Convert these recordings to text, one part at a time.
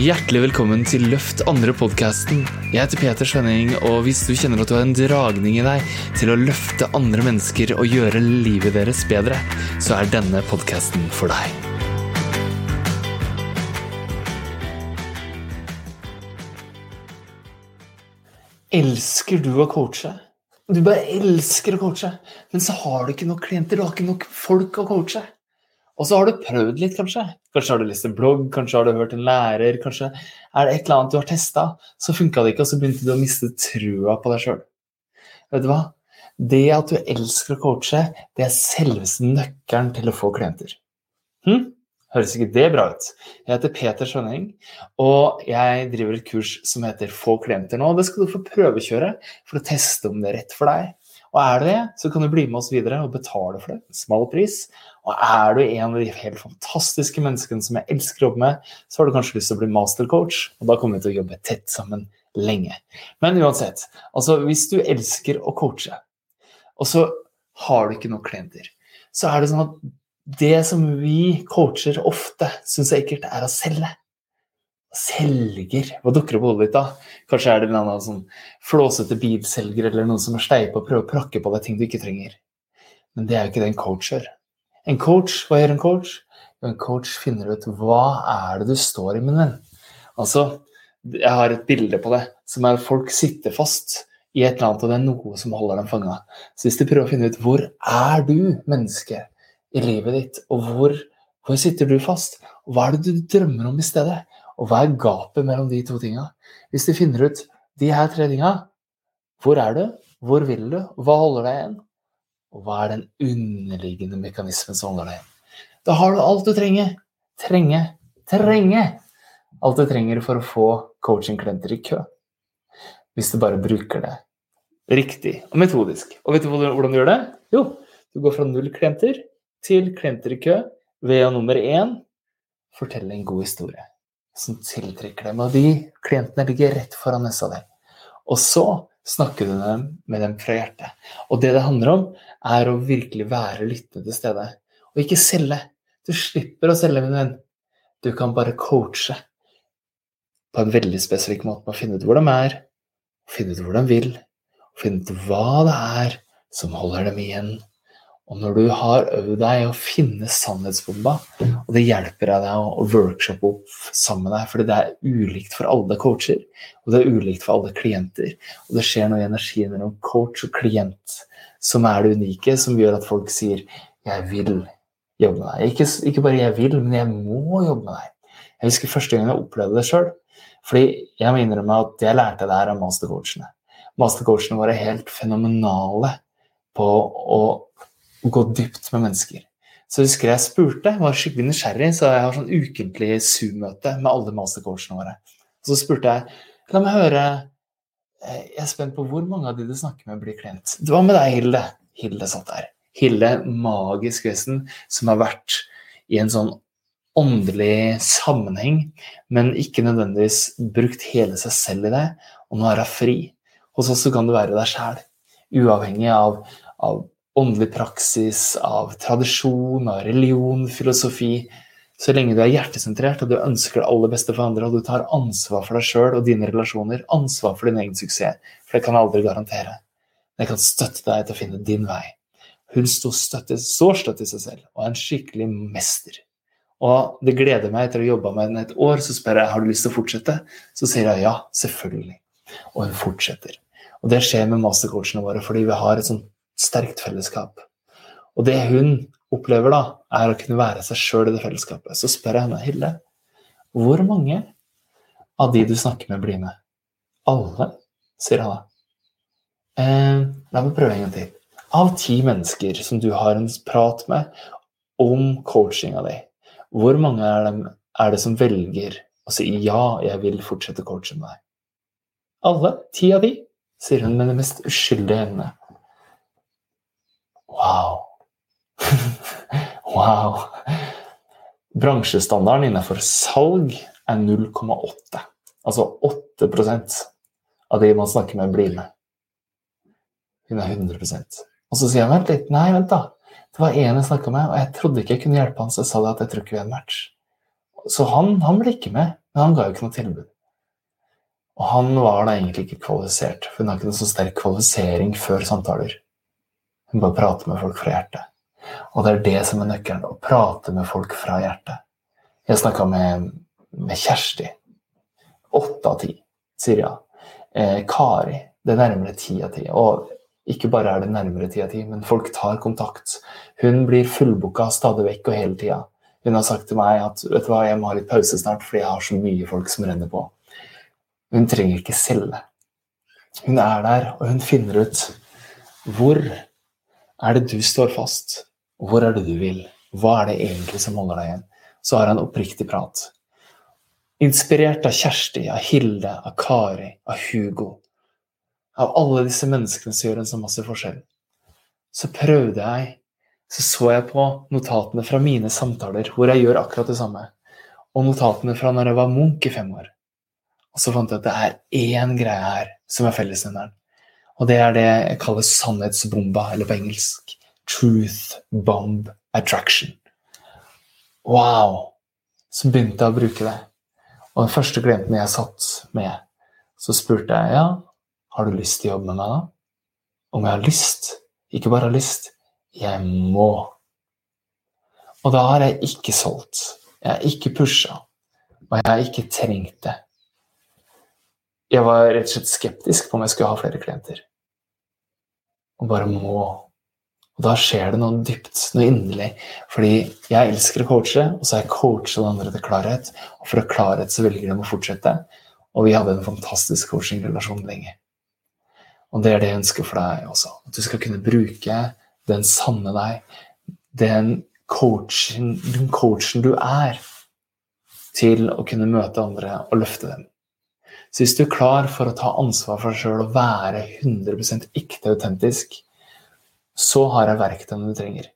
Hjertelig velkommen til Løft andre-podkasten. Jeg heter Peter Svenning, og hvis du kjenner at du har en dragning i deg til å løfte andre mennesker og gjøre livet deres bedre, så er denne podkasten for deg. Elsker du å coache? Du bare elsker å coache, men så har du ikke nok klienter, du har ikke nok folk å coache. Og så har du prøvd litt, kanskje. Kanskje har du lest en blogg, kanskje har du hørt en lærer, kanskje er det et eller annet du har testa. Så funka det ikke, og så begynte du å miste trua på deg sjøl. Vet du hva? Det at du elsker å coache, det er selveste nøkkelen til å få klienter. Hm? Høres ikke det bra ut? Jeg heter Peter Skjønning, og jeg driver et kurs som heter Få klienter nå. Det skal du få prøvekjøre for å teste om det er rett for deg. Og er du det, så kan du bli med oss videre og betale for det. Smal pris. Og er du en av de helt fantastiske menneskene som jeg elsker å jobbe med, så har du kanskje lyst til å bli mastercoach, og da kommer vi til å jobbe tett sammen lenge. Men uansett, altså hvis du elsker å coache, og så har du ikke nok klienter, så er det sånn at det som vi coacher ofte syns er ekkelt, er å selge. Selger. Hva dukker opp i hodet ditt da? Kanskje er det en annen sånn flåsete bilselger eller noen som er steip og prøver å prakke på deg ting du ikke trenger. Men det er jo ikke det en coach gjør. En coach, hva gjør en coach? En coach finner ut hva er det du står i, min venn. Altså, jeg har et bilde på det som er at folk sitter fast i et eller annet, og det er noe som holder dem fanga. Så hvis du prøver å finne ut hvor er du, menneske, i livet ditt, og hvor, hvor sitter du fast, og hva er det du drømmer om i stedet? Og hva er gapet mellom de to tinga? Hvis du finner ut de her tre tinga, hvor er du, hvor vil du, hva holder deg igjen, og hva er den underliggende mekanismen som holder deg igjen? Da har du alt du trenger. Trenge. Trenge! Alt du trenger for å få coaching-klienter i kø. Hvis du bare bruker det riktig og metodisk. Og vet du hvordan du gjør det? Jo, du går fra null klienter til klienter i kø ved å nummer én fortelle en god historie som tiltrekker dem. Og de klientene ligger rett foran nesa di. Og så snakker du med dem fra hjertet. Og det det handler om, er å virkelig være lyttende til stede. Og ikke selge. Du slipper å selge, min venn. Du kan bare coache på en veldig spesifikk måte med å finne ut hvor de er, finne ut hvor de vil, finne ut hva det er som holder dem igjen og når du har øvd deg å finne sannhetsbomba, og det hjelper deg å workshoppe opp sammen med deg, fordi det er ulikt for alle coacher, og det er ulikt for alle klienter, og det skjer noe i energien mellom coach og klient som er det unike, som gjør at folk sier 'jeg vil jobbe med deg'. Ikke, ikke bare 'jeg vil', men 'jeg må jobbe med deg'. Jeg husker første gang jeg opplevde det sjøl. Fordi jeg må innrømme at jeg lærte det her av mastercoachene. Mastercoachene var helt fenomenale på å gå dypt med mennesker. Så husker jeg spurte, var skikkelig nysgjerrig, så jeg har sånn ukentlig Zoom-møte med alle mastercoachene våre. Så spurte jeg La meg høre eh, Jeg er spent på hvor mange av de du snakker med, blir klient. Det var med deg, Hilde. Hilde satt der. Hilde, magisk vesen, som har vært i en sånn åndelig sammenheng, men ikke nødvendigvis brukt hele seg selv i det. Og nå er hun fri. Hos oss kan du være deg sjæl, uavhengig av, av åndelig praksis, av tradisjon, av religion, filosofi. Så lenge du er hjertesentrert og du ønsker det aller beste for andre, og du tar ansvar for deg sjøl og dine relasjoner, ansvar for din egen suksess, for det kan jeg aldri garantere. Men jeg kan støtte deg til å finne din vei. Hun står støtte, så støtt i seg selv og er en skikkelig mester. Og det gleder meg etter å ha jobba med henne et år, så spør jeg har du lyst til å fortsette. Så sier jeg ja, selvfølgelig. Og hun fortsetter. Og det skjer med mastercoachene våre fordi vi har et sånt sterkt fellesskap. Og det hun opplever, da, er å kunne være seg sjøl i det fellesskapet. Så spør jeg henne, Hilde, hvor mange av de du snakker med, blir med? Alle, sier han da. Eh, la meg prøve en gang til. Av ti mennesker som du har en prat med om coachinga di, hvor mange er, dem, er det som velger å si ja, jeg vil fortsette å coache med deg? Alle. Ti av de, sier hun med det mest uskyldige emnet. Wow. wow. Bransjestandarden innenfor salg er 0,8. Altså 8% av de man snakker med, blir med. Hun er 100% Og så sier han vent litt, nei, vent da. Det var en jeg snakka med, og jeg trodde ikke jeg kunne hjelpe han, så jeg sa det at jeg tror ikke vi er en match. Så han, han ble ikke med. Men han ga jo ikke noe tilbud. Og han var da egentlig ikke kvalifisert, for hun har ikke noe så sterk kvalifisering før samtaler. Hun bare prater med folk fra hjertet. Og det er det som er nøkkelen. Å prate med folk fra hjertet. Jeg snakka med, med, Kjersti. Åtte av ti, sier ja. Eh, Kari. Det er nærmere ti av ti. Og ikke bare er det nærmere ti av ti, men folk tar kontakt. Hun blir fullbooka stadig vekk og hele tida. Hun har sagt til meg at vet du hva, jeg må ha litt pause snart fordi jeg har så mye folk som renner på. Hun trenger ikke selge. Hun er der, og hun finner ut hvor er det du står fast? Hvor er det du vil? Hva er det egentlig som holder deg igjen? Så har han oppriktig prat. Inspirert av Kjersti, av Hilde, av Kari, av Hugo, av alle disse menneskene som gjør en så masse forskjell, så prøvde jeg Så så jeg på notatene fra mine samtaler hvor jeg gjør akkurat det samme, og notatene fra når jeg var munk i fem år. Og så fant jeg at det er én greie her som er fellesnevneren. Og det er det jeg kaller sannhetsbomba, eller på engelsk truth bomb attraction. Wow! Så begynte jeg å bruke det. Og den første klienten jeg satt med, så spurte jeg ja, har du lyst til å jobbe med meg da? Om jeg har lyst? Ikke bare har lyst, jeg må. Og da har jeg ikke solgt. Jeg har ikke pusha. Og jeg har ikke trengt det jeg var rett og slett skeptisk på om jeg skulle ha flere klienter. Og bare må. Og da skjer det noe dypt, noe inderlig. Fordi jeg elsker å coache, og så har jeg coacha den andre til klarhet. Og for å klarhet så velger de å fortsette. Og vi hadde en fantastisk coachingrelasjon lenge. Og det er det jeg ønsker for deg også. At du skal kunne bruke den sanne deg, den coachen, den coachen du er, til å kunne møte andre og løfte dem. Så hvis du er klar for å ta ansvar for deg sjøl og være 100 ekte autentisk, så har jeg verktøyene du trenger.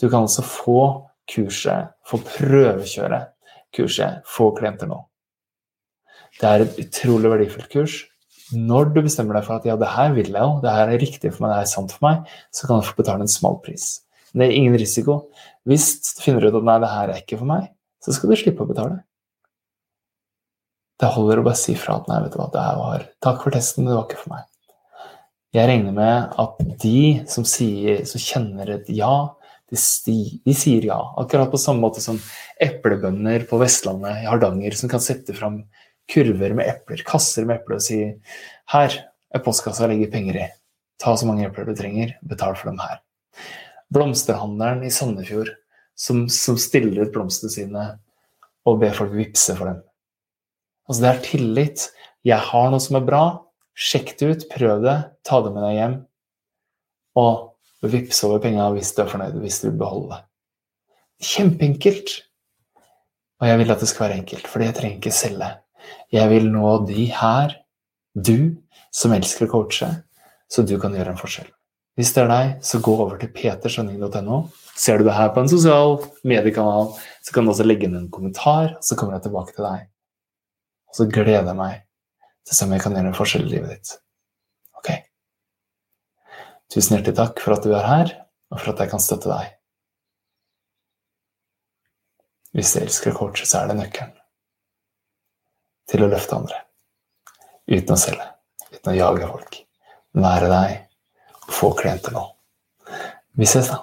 Du kan altså få kurset, få prøvekjøre kurset, få klienter nå. Det er et utrolig verdifullt kurs. Når du bestemmer deg for at ja, det her vil jeg jo, det her er riktig for meg, det er sant for meg, så kan du få betale en smal pris. Men det er ingen risiko. Hvis du finner ut at nei, det her er ikke for meg, så skal du slippe å betale. Det holder å bare si fra at nei, vet du hva, det her var Takk for testen, men det var ikke for meg. Jeg regner med at de som, sier, som kjenner et ja, de, de, sier ja. Akkurat på samme måte som eplebønder på Vestlandet, i Hardanger, som kan sette fram kurver med epler, kasser med epler, og si her er postkassa jeg legger penger i. Ta så mange epler du trenger, betal for dem her. Blomsterhandleren i Sandefjord som, som stiller ut blomstene sine og ber folk vippse for dem. Altså, det er tillit. Jeg har noe som er bra. Sjekk det ut, prøv det, ta det med deg hjem. Og vips over penga hvis du er fornøyd, hvis du vil beholde det. Kjempeenkelt. Og jeg vil at det skal være enkelt, fordi jeg trenger ikke selge. Jeg vil nå de her, du, som elsker å coache, så du kan gjøre en forskjell. Hvis det er deg, så gå over til peterskjønning.no. Ser du det her på en sosial mediekanal, så kan du også legge inn en kommentar, så kommer jeg tilbake til deg. Så gleder jeg meg til å se om jeg kan gjøre en forskjell i livet ditt. Ok? Tusen hjertelig takk for at du er her, og for at jeg kan støtte deg. Hvis du elsker å coache, så er det nøkkelen til å løfte andre. Uten å selge, uten å jage folk. Være deg og få klienter nå. Vi ses, da.